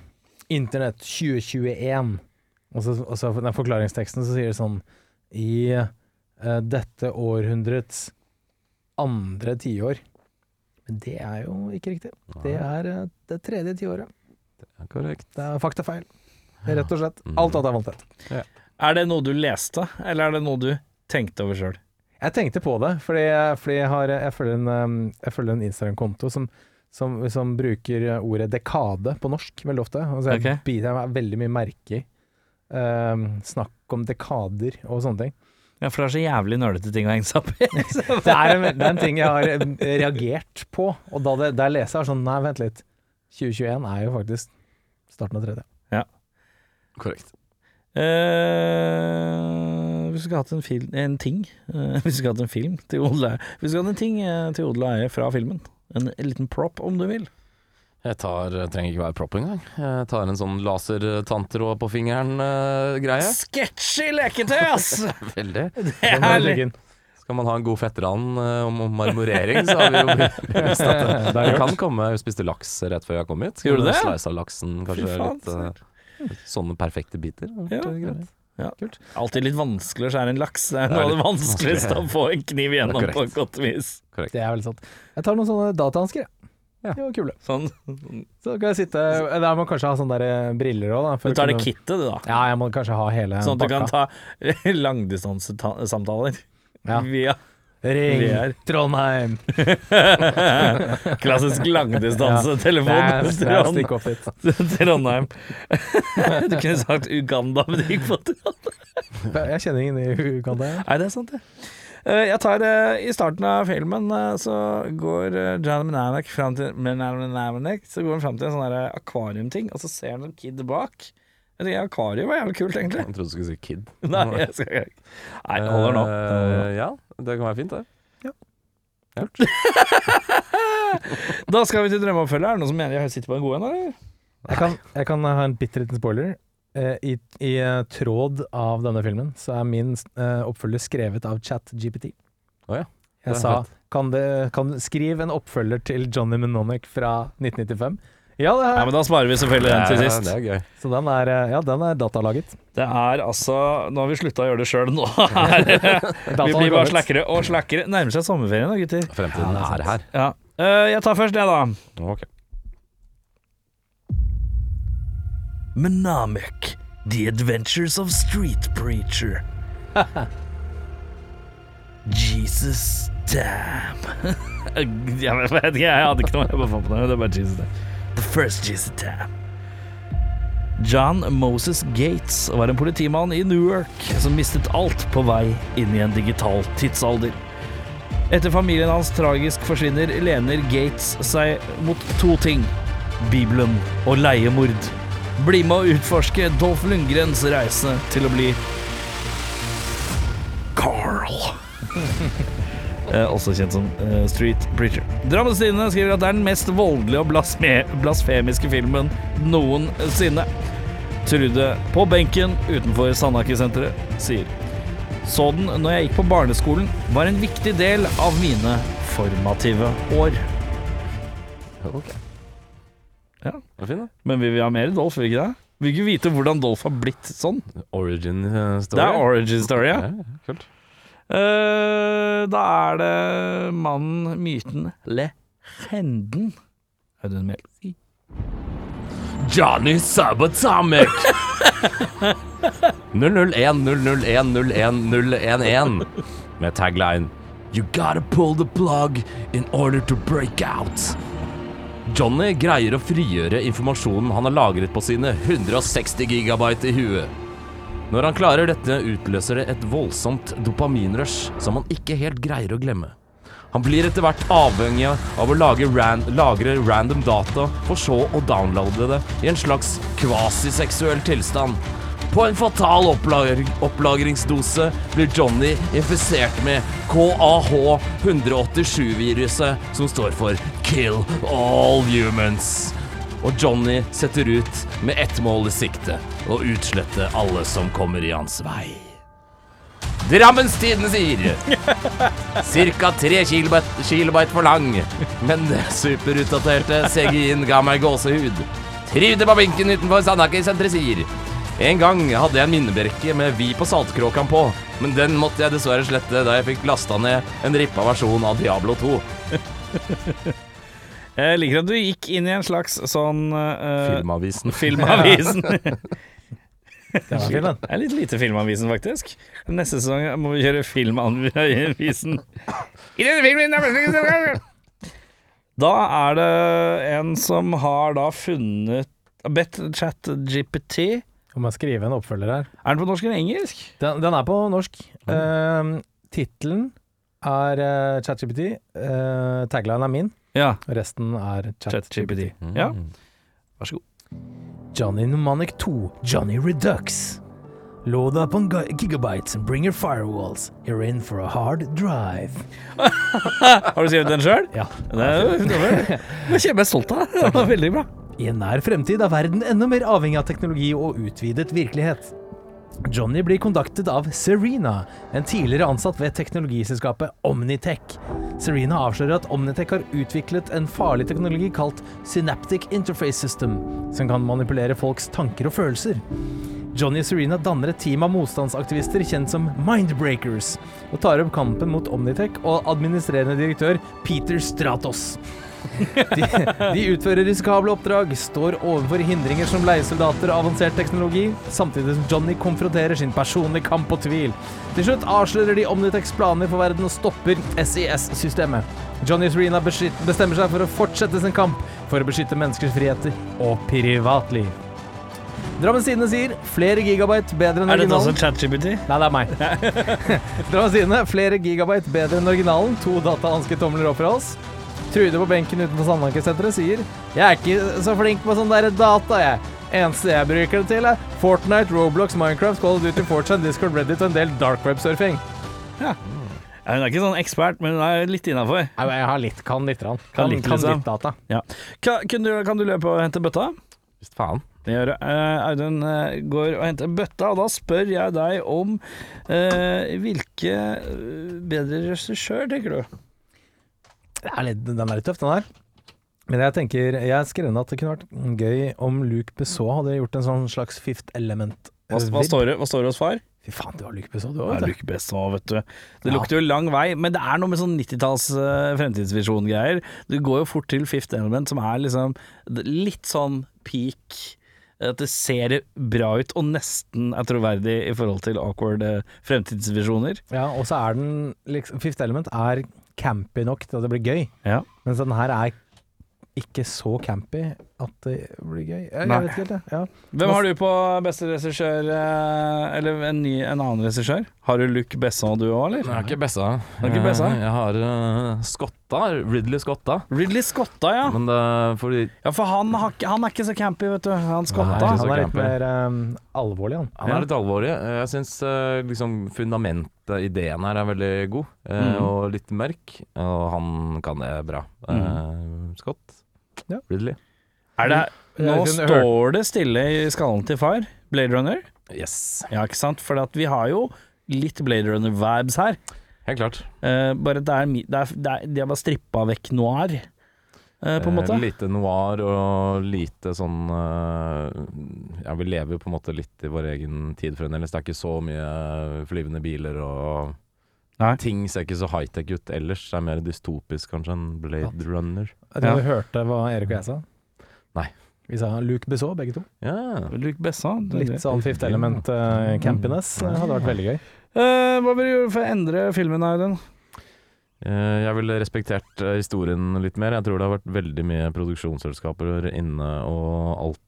Internett 2021. Og så, og så den forklaringsteksten så sier det sånn I uh, dette århundrets andre tiår. Men det er jo ikke riktig. Det er uh, det tredje tiåret. Det er korrekt. Det er faktafeil. Rett og slett. Mm. Alt annet er vanntett. Er det noe du leste, eller er det noe du tenkte over sjøl? Jeg tenkte på det, fordi, fordi jeg, har, jeg følger en, jeg følger en Instagram-konto som, som, som bruker ordet dekade på norsk veldig ofte. Altså jeg biter meg veldig mye merke i um, snakk om dekader og sånne ting. Ja, for det er så jævlig nølete ting å henge seg opp i. Det er, en, det er en ting jeg har reagert på, og da, det, jeg leser, er sånn Nei, vent litt. 2021 er jo faktisk starten av tredje. Ja. Korrekt. Uh, vi skulle hatt en, film, en ting uh, vi skulle hatt en film til odel og eie vi skulle hatt en ting eh, til odel og eie fra filmen En liten prop, om du vil. Jeg tar, trenger ikke være prop engang. Jeg tar en sånn lasertanntråd på fingeren-greie. Sketchy leketøy, ass! Veldig. Det er inn. Skal man ha en god fettran eh, om marmorering, så har vi jo bevist at det, kan komme Hun spiste laks rett før jeg kom hit. Gjorde du det? Sleisa laksen, kanskje faen, litt uh, sånne perfekte biter. Ja. greit. Ja. Alltid litt vanskelig å skjære en laks. Det er noe av det vanskeligste å få en kniv igjennom gjennom på et godt vis. Korrekt. Det er veldig sant. Jeg tar noen sånne datahansker, jeg. Ja. De var kule. Sånn. Så kan jeg sitte Der må jeg kanskje ha sånne der eh, briller òg, da. Du tar det kittet, du, da. Ja, jeg må kanskje ha hele Sånn at du kan ta langdistansesamtaler Ja. via Ring. Trondheim! klassisk langdistansetelefon. Ja. Trondheim. Du kunne sagt Uganda, men det gikk på Trondheim. Jeg kjenner ingen i Uganda. jeg. Nei, det er sant, det. Eh, Jeg tar eh, I starten av filmen eh, så går John Mananek fram til Så går han fram til en sånn akvariumting, og så ser han en kid bak. Jeg tenker Akvarium var jævlig kult, egentlig. Jeg trodde du skulle si Kid. Nei, jeg skal ikke Nei, det holder nå. Eh, ja, det kan være fint, det. Da skal vi til drømmeoppfølger. Er det noen som mener jeg sitter på en god en, eller? Jeg kan, jeg kan ha en bitte liten spoiler. Eh, I, I eh, tråd av denne filmen så er min eh, oppfølger skrevet av ChatGPT. Å ja. Det Jeg sa fett. kan, det, kan du skrive en oppfølger til Johnny Mnemonic fra 1995. Ja, det Ja, er men da sparer vi selvfølgelig den til sist Ja, sist. Det er gøy. Så den er, eh, ja, den er datalaget. Det er altså Nå har vi slutta å gjøre det sjøl. Nå er det Vi blir bare slakkere og slakkere. Nærmer seg sommerferien da, gutter. Fremtiden Ja, er er her. Ja. Uh, jeg tar først det, da. Ok. Menamek, The Adventures of Street Preacher. Jesus damn. jeg vet ikke, jeg hadde ikke noe jeg bare fant på det. Det er bare Jesus damn. First Jesus damn. John Moses Gates var en politimann i Newark som mistet alt på vei inn i en digital tidsalder. Etter familien hans tragisk forsvinner, lener Gates seg mot to ting. Bibelen og leiemord. Bli med å utforske Dolph Lundgrens reise til å bli Carl. eh, også kjent som eh, Street Preacher. Drammens Tidende skriver at det er den mest voldelige og blasfemiske filmen noensinne. Trude på benken utenfor Sandaker-senteret sier Så den når jeg gikk på barneskolen, var en viktig del av mine formative år. Ok. Ja. Det var fin, da. Men vil vi ha mer Dolph, vil vi ikke det? Vi vil ikke vite hvordan Dolph har blitt sånn. Origin eh, story. Det er origin story, ja. Ja, kult. Eh, da er det mannen, myten, legenden Audun Mehl. Johnny Subatomic 001-001-01011 med tagline You gotta pull the plug in order to break out. Johnny greier å frigjøre informasjonen han har lagret på sine 160 gigabyte i huet. Når han klarer dette, utløser det et voldsomt dopaminrush som han ikke helt greier å glemme. Han blir etter hvert avhengig av å lage ran lagre random data, for så å downloade det i en slags kvasiseksuell tilstand. På en fatal opplag opplagringsdose blir Johnny infisert med KAH187-viruset, som står for Kill All Humans. Og Johnny setter ut med ett mål i sikte å utslette alle som kommer i hans vei. Drammenstiden sier Cirka 3 kilobyte, kilobyte for lang, men det superutdaterte CGI-en ga meg gåsehud. Trivde på benken utenfor Sandaker-senteret sier En gang hadde jeg en minneberke med Vi på Saltkråkan på, men den måtte jeg dessverre slette da jeg fikk lasta ned en rippa versjon av Diablo 2. Jeg liker at du gikk inn i en slags sånn uh, Filmavisen. Filmavisen. Det er litt lite Filmavisen, faktisk. Neste sesong må vi kjøre Filmavisen. I denne filmen Da er det en som har da funnet Bedt ChatGPT Om jeg skriver en oppfølger her. Er den på norsk eller engelsk? Den, den er på norsk. Uh, Tittelen er uh, ChatGPT. Uh, tagline er min. Ja. Resten er ChatGPT. Mm. Ja, vær så god. Johnny Mnemonic 2, Johnny Redux. Load up on gigabytes and bring your firewalls. You're in for a hard drive. Har du skrevet den sjøl? Ja. Det er jeg stolt av. Det var veldig bra. I en nær fremtid er verden enda mer avhengig av teknologi og utvidet virkelighet. Johnny blir kontaktet av Serena, en tidligere ansatt ved teknologiselskapet Omnitech. Serena avslører at Omnitech har utviklet en farlig teknologi kalt Synaptic Interface System, som kan manipulere folks tanker og følelser. Johnny og Serena danner et team av motstandsaktivister kjent som Mindbreakers, og tar opp kampen mot Omnitech og administrerende direktør Peter Stratos. De, de utfører risikable oppdrag, står overfor hindringer som leiesoldater og avansert teknologi, samtidig som Johnny konfronterer sin personlige kamp og tvil. Til slutt avslører de Omnitex planer for verden og stopper SIS-systemet. Johnny Serena bestemmer seg for å fortsette sin kamp for å beskytte menneskers friheter og privatliv. Drammens Tidende sier flere gigabyte bedre enn originalen'. Er dette originalen. også ChatGPT? Nei, det er meg. Drammens Tidende, flere gigabyte bedre enn originalen. To datahanske tomler opp fra oss. Trude på benken utenfor Sandaker-senteret sier Jeg er ikke så flink på sånn der data, jeg. Eneste jeg bruker det til, er Fortnite, Roblox, Minecraft, Call of Duty, Fortune, Discord, Reddit og en del dark web-surfing. Ja, hun er ikke sånn ekspert, men hun er litt innafor. Jeg har litt, kan litt. Kan Kan, litt, kan liksom. litt data. Kan, kan, du, kan du løpe og hente bøtta? Visst faen. Det gjør jeg. Eh, Audun uh, går og henter bøtta, og da spør jeg deg om uh, hvilke bedre regissør, tenker du? Litt, den er litt tøff, den her. Men jeg tenker Jeg skrev ned at det kunne vært gøy om Luke Besson hadde gjort en sånn slags Fifth Element. Hva, hva, står, det, hva står det hos far? Fy faen, du har Luke Besson, du òg, vet Luke Luc vet du. Det Ja. lukter jo lang vei, men det er noe med sånn 90-talls uh, fremtidsvisjon-greier. Du går jo fort til Fifth Element, som er liksom litt sånn peak. At det ser bra ut, og nesten er troverdig i forhold til awkward uh, fremtidsvisjoner. Ja, og så er den liksom Fifth Element er campy nok til at det blir gøy. Ja. Mens den her er ikke så campy at det blir gøy. Jeg, Nei. jeg vet ikke helt, jeg. Ja. Hvem har du på beste regissør, eh, eller en, ny, en annen regissør? Har du Luc Besson du òg, eller? Jeg har ikke Bessa. Har ikke Bessa? Eh, Jeg har uh, Skotta. Ridley Skotta. Ridley Scotta, ja. Men det fordi Ja, For han, har, han er ikke så campy, vet du. Han Scotta. Han er litt campy. mer um, alvorlig, han. Han Ja. er litt alvorlig. Eh, Jeg syns uh, liksom fundamentet, ideen her, er veldig god. eh, Mhm. Og litt mørk. Og han kan det bra. Eh, Scott. Ja. Ridley. Er det, nå står det stille i skallen til far. Blade Runner. Yes. Ja, ikke sant? For at vi har jo litt Blade Runner-vibes her. Helt klart. Eh, bare at det er, det er, det er De har bare strippa vekk noir, eh, på en Eh, måte. Lite noir og lite sånn eh, Ja, vi lever jo på en måte litt i vår egen tid fremdeles. Det er ikke så mye flyvende biler og Nei. Ting ser ikke så high-tech ut ellers. Det er mer dystopisk kanskje enn Blade Runner. Jeg tror Ja. hørte hva Erik og jeg sa. Nei. Vi sa Luke Besson, begge to. Ja. Luke Besson. er Litt sånn Fifth Element-campiness hadde vært veldig gøy. Uh, hva vil du gjøre for å endre filmen, Audun? Uh, Jeg ville respektert eh, historien litt mer. Jeg tror det har vært veldig mye produksjonsselskaper inne og alt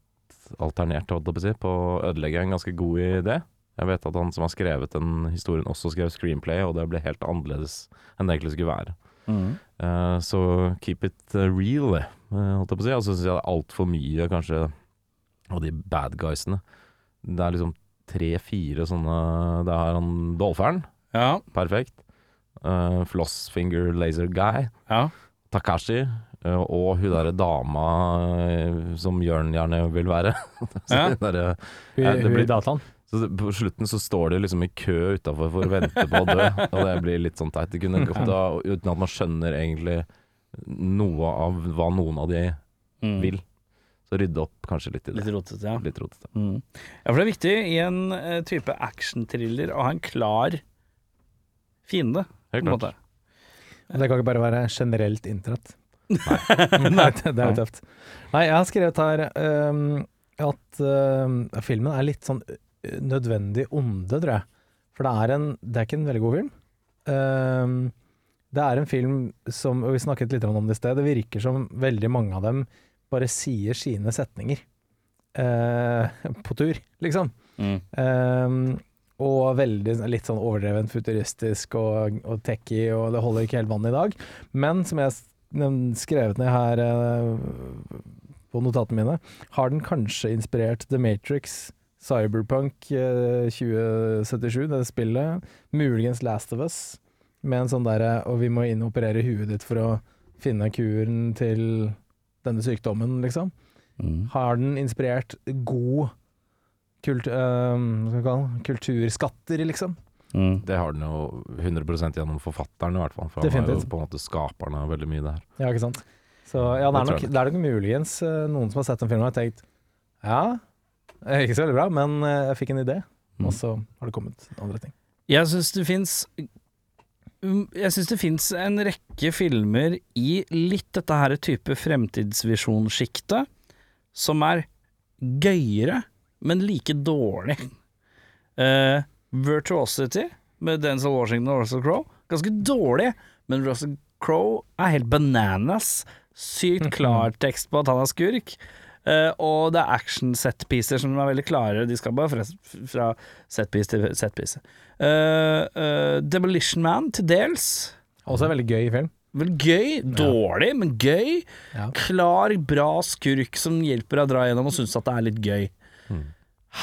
alternert, holdt jeg på å si, på å ødelegge en ganske god idé. Jeg vet at han som har skrevet den historien, også skrev screenplay, og det ble helt annerledes enn det egentlig skulle være. Eh, så keep it eh, real, eh, holdt jeg på å si. Og så syns jeg det er altfor mye, kanskje, av de bad guysene. Det er liksom tre-fire sånne Det er han Dolferen, Ja. perfekt. Uh, Flossfinger Laser Guy. ja. Takashi. Uh, og hun derre dama uh, som Jørn gjerne vil være. så, Ja. der, uh, Hun, det blir- dataen. så på slutten så står de liksom i kø utafor for å vente på å dø, og det blir litt sånn teit. Det kunne gått da uten at man skjønner egentlig noe av hva noen av de Mm. vil. Så rydde opp kanskje litt i det. Litt rotete, ja. Litt rotete. Mm. Ja, for det er viktig i en uh, type actionthriller å ha en klar fiende, Helt klart. måte. Det kan ikke bare være generelt internett. Nei, det det er jo tøft. Nei, jeg har skrevet her um, at uh, filmen er litt sånn eh, nødvendig onde, tror jeg. For det er, en, det er ikke en veldig god film. Ehm, det er en film som, og vi snakket litt om det i sted, det virker som veldig mange av dem bare sier sine setninger eh, på tur, liksom. Mm. Eh, og veldig litt sånn overdrevent futuristisk og, og techy, og det holder ikke helt vann i dag. Men som jeg skrevet ned her eh, på notatene mine, har den kanskje inspirert The Matrix, Cyberpunk eh, 2077, det spillet, muligens Last of Us, med en sånn derre Og vi må inn og operere huet ditt for å finne kuren til denne sykdommen, liksom. Mm. Har den inspirert god kult, øh, hva skal kalle kulturskatter, liksom? Mm. Det har den jo 100% gjennom forfatteren, i hvert fall. For han er jo på en måte skaperen av veldig mye der. Ja, ikke sant? Så ja, det er nok, det er nok muligens eh, noen som har sett den filmen og har tenkt ja, ikke så veldig bra, men eh, jeg fikk en idé, Mm. og så har det kommet andre ting. Jeg syns det fins Jeg syns det fins en rekke filmer i litt dette her type fremtidsvisjonssjiktet som er gøyere, men like dårlig. Uh, Virtuosity med Denzil Washington og Russell Crowe. Ganske dårlig, men Russell Crowe er helt bananas. Sykt klar tekst på at han er skurk. Eh, og det er action set-pieces som er veldig klare. De skal bare fra, fra set-piece til set-piece. uh, eh, Demolition Man til dels. Også en veldig gøy film. Vel gøy. Dårlig, men gøy. Ja. Klar, bra skurk som hjelper deg å dra gjennom og syns at det er litt gøy. Mm.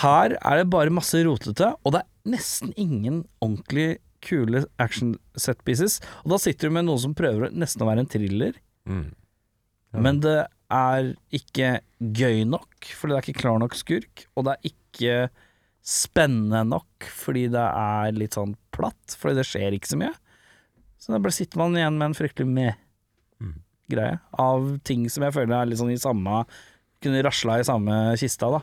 Her er det bare masse rotete, og det er nesten ingen ordentlig kule action set pieces. Og da sitter du med noe som prøver nesten å være en thriller, Mm. Ja. men det er ikke gøy nok, fordi det er ikke klar nok skurk, og det er ikke spennende nok, fordi det er litt sånn platt, fordi det skjer ikke så mye. Så da sitter man igjen med en fryktelig med Mm. greie av ting som jeg føler er litt sånn i samme Kunne rasla i samme kista, da.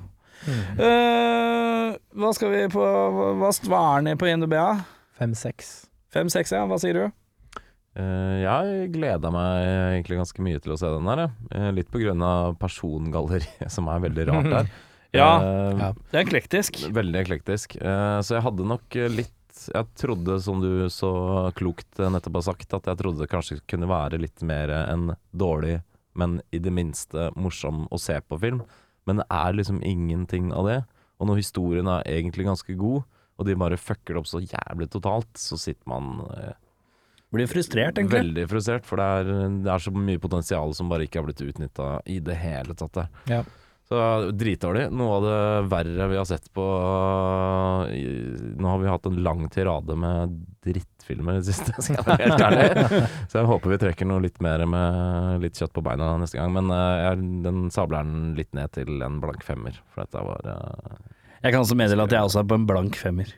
Mm. Uh, hva skal vi på Hva, hva er den på INDB? da? Fem-seks. Fem-seks, ja. Hva sier du? Eh, jeg gleda meg egentlig ganske mye til å se den her, jeg. Eh, litt på grunn av persongalleriet, som er veldig rart der. Ja. Eh, Ja. Det er eklektisk. Veldig eklektisk. Så jeg hadde nok litt Jeg trodde, som du så klokt nettopp har sagt, at jeg trodde det kanskje kunne være litt mer en dårlig, men i det minste morsom å se på film. Men det er liksom ingenting av det. Og når historien er egentlig ganske god, og de bare fucker det opp så jævlig totalt, så sitter man Blir frustrert, egentlig. veldig frustrert. For det er, det er så mye potensial som bare ikke har blitt utnytta i det hele tatt. Ja. Så dritdårlig. Noe av det verre vi har sett på Nå har vi hatt en lang tirade med drittfilmer i det siste, skal jeg være helt ærlig. Så jeg håper vi trekker noe litt mer med litt kjøtt på beina neste gang. Men eh, jeg, den sabler den litt ned til en blank femmer, for dette var eh, Jeg kan også meddele at jeg også er på en blank femmer.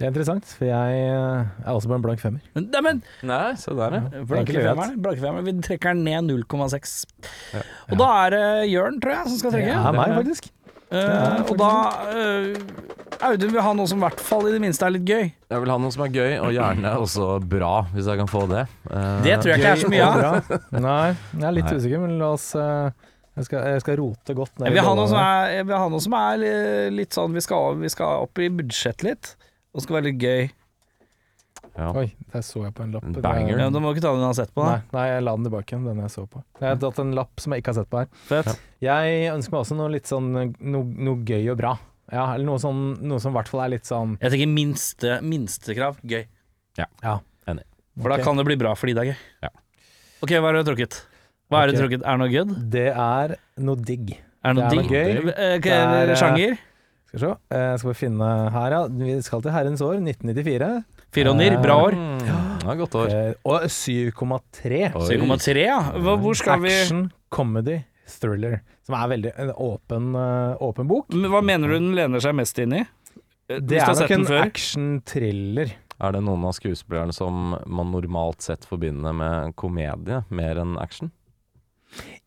Det er interessant, for jeg eh, er også på en blank femmer. Men, nei, men Nei, se der, ja. blanke femmer, femmeren, blanke femmeren, vi trekker den ned 0,6. Ja. Og da er det Jørn, tror jeg, som skal trekke. Ja, meg, faktisk. Uh, ja, og da uh, Audun vil ha noe som i hvert fall i det minste er litt gøy. Jeg vil ha noe som er gøy, og gjerne også bra, hvis jeg kan få det. Uh, Det tror jeg ikke er så mye av. Nei, jeg er litt Nei. usikker, men la oss eh, jeg, skal, jeg skal rote godt ned Jeg vil i ha noe som er, jeg vil ha noe som er litt sånn Vi skal, vi skal opp i budsjett litt, og skal være litt gøy. Ja. Oi, der så jeg på en lapp. En banger. Ja, du må ikke ta den du har sett på. Nei, Da. nei, jeg la den tilbake igjen, den jeg så på. Jeg har tatt en lapp som jeg ikke har sett på her. Fett. Jeg ønsker meg også noe litt sånn noe, noe gøy og bra. Ja, eller noe, sånn, noe som i hvert fall er litt sånn Jeg tenker minste, minstekrav. Gøy. Ja. Enig. For da kan det bli bra fordi det er gøy. Ja. Ok, hva har du trukket? Hva er det trukket? Er det noe good? Det er noe digg. Er det noe Det er digg? noe gøy. Eh, Det er, eh, Sjanger? Skal vi se. Eh, skal vi finne her, ja. Vi skal til herrens år, 1994. Fironier? Bra år. Mm, ja, godt år. Eh, og 7,3. 7,3, ja. Hva, hvor skal vi Action, comedy, thriller. Som er veldig en åpen, eh, åpen bok. Men Hva mener du den lener seg mest inn i? Det er nok en action-thriller. Er det noen av skuespillerne som man normalt sett forbinder med komedie mer enn action?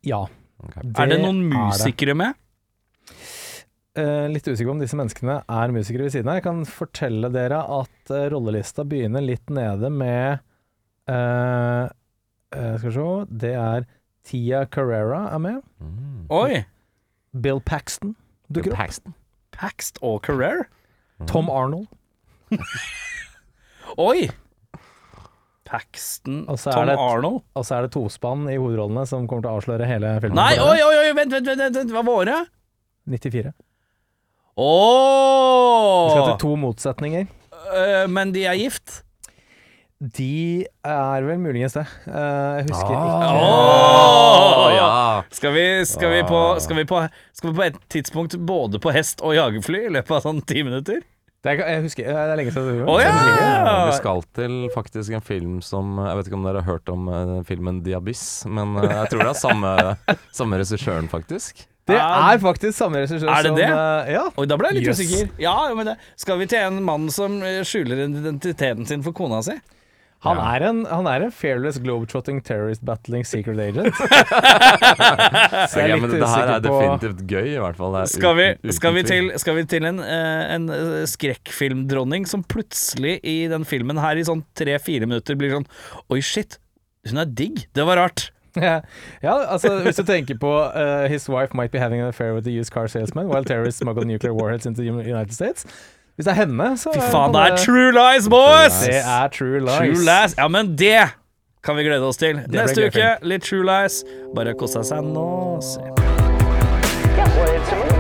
Ja. Ok. Er det noen er det. musikere med? Eh, litt usikker på om disse menneskene er musikere ved siden av. Jeg kan fortelle dere at uh, rollelista begynner litt nede med uh, Skal vi se Det er Tia Carrera er med. Mm. Oi! Bill Paxton dukker opp. Paxton. Paxt og Carrere? Tom Arnold. Oi! Paxton Tom et- Arnold? Og så er det tospann i hovedrollene som kommer til å avsløre hele filmen. Nei, oi, oi, oi, vent, vent, vent, vent, vent. hva var det? 94. Vi skal til to motsetninger. Uh, men de er gift? De er vel muligens det. Uh, jeg husker Ah. ikke. Åh! ja. Skal vi, skal, vi på, Ah. skal, vi på, skal vi på et tidspunkt både på hest og jagerfly i løpet av sånn ti minutter? Det er, jeg husker, det er lenge siden. du gjorde ja! Vi skal til faktisk en film som Jeg vet ikke om dere har hørt om eh, filmen The Abyss, men eh, jeg tror det er samme, samme regissøren, faktisk. Det er faktisk samme regissør Er det som det? eh, Ja. Oi, da ble jeg litt Yes. usikker. Ja, men det, Skal vi til en mann som eh, skjuler identiteten sin for kona si? Han, Ja. er en, han er en fearless globetrotting terrorist battling secret agent. Så jeg er litt men det her usikker er på definitivt gøy, i hvert fall. Det er Skal vi, uten- uten skal vi, tvil. til, skal vi til en, eh, en eh, skrekkfilmdronning som plutselig i den filmen her i sånn tre-fire minutter blir sånn Oi, shit, hun er digg. Det var rart. Ja, altså Hvis du tenker på uh, His wife might be having an affair with the used car salesman while terrorists smuggle nuclear warheads into the United States. Hvis det er henne, så Fy er faen, det det er true lies, boys! Det er true lies. True lies. Ja, men det kan vi glede oss til. Det Neste uke, litt true lies. Bare kos seg nå. Se. Yeah, well.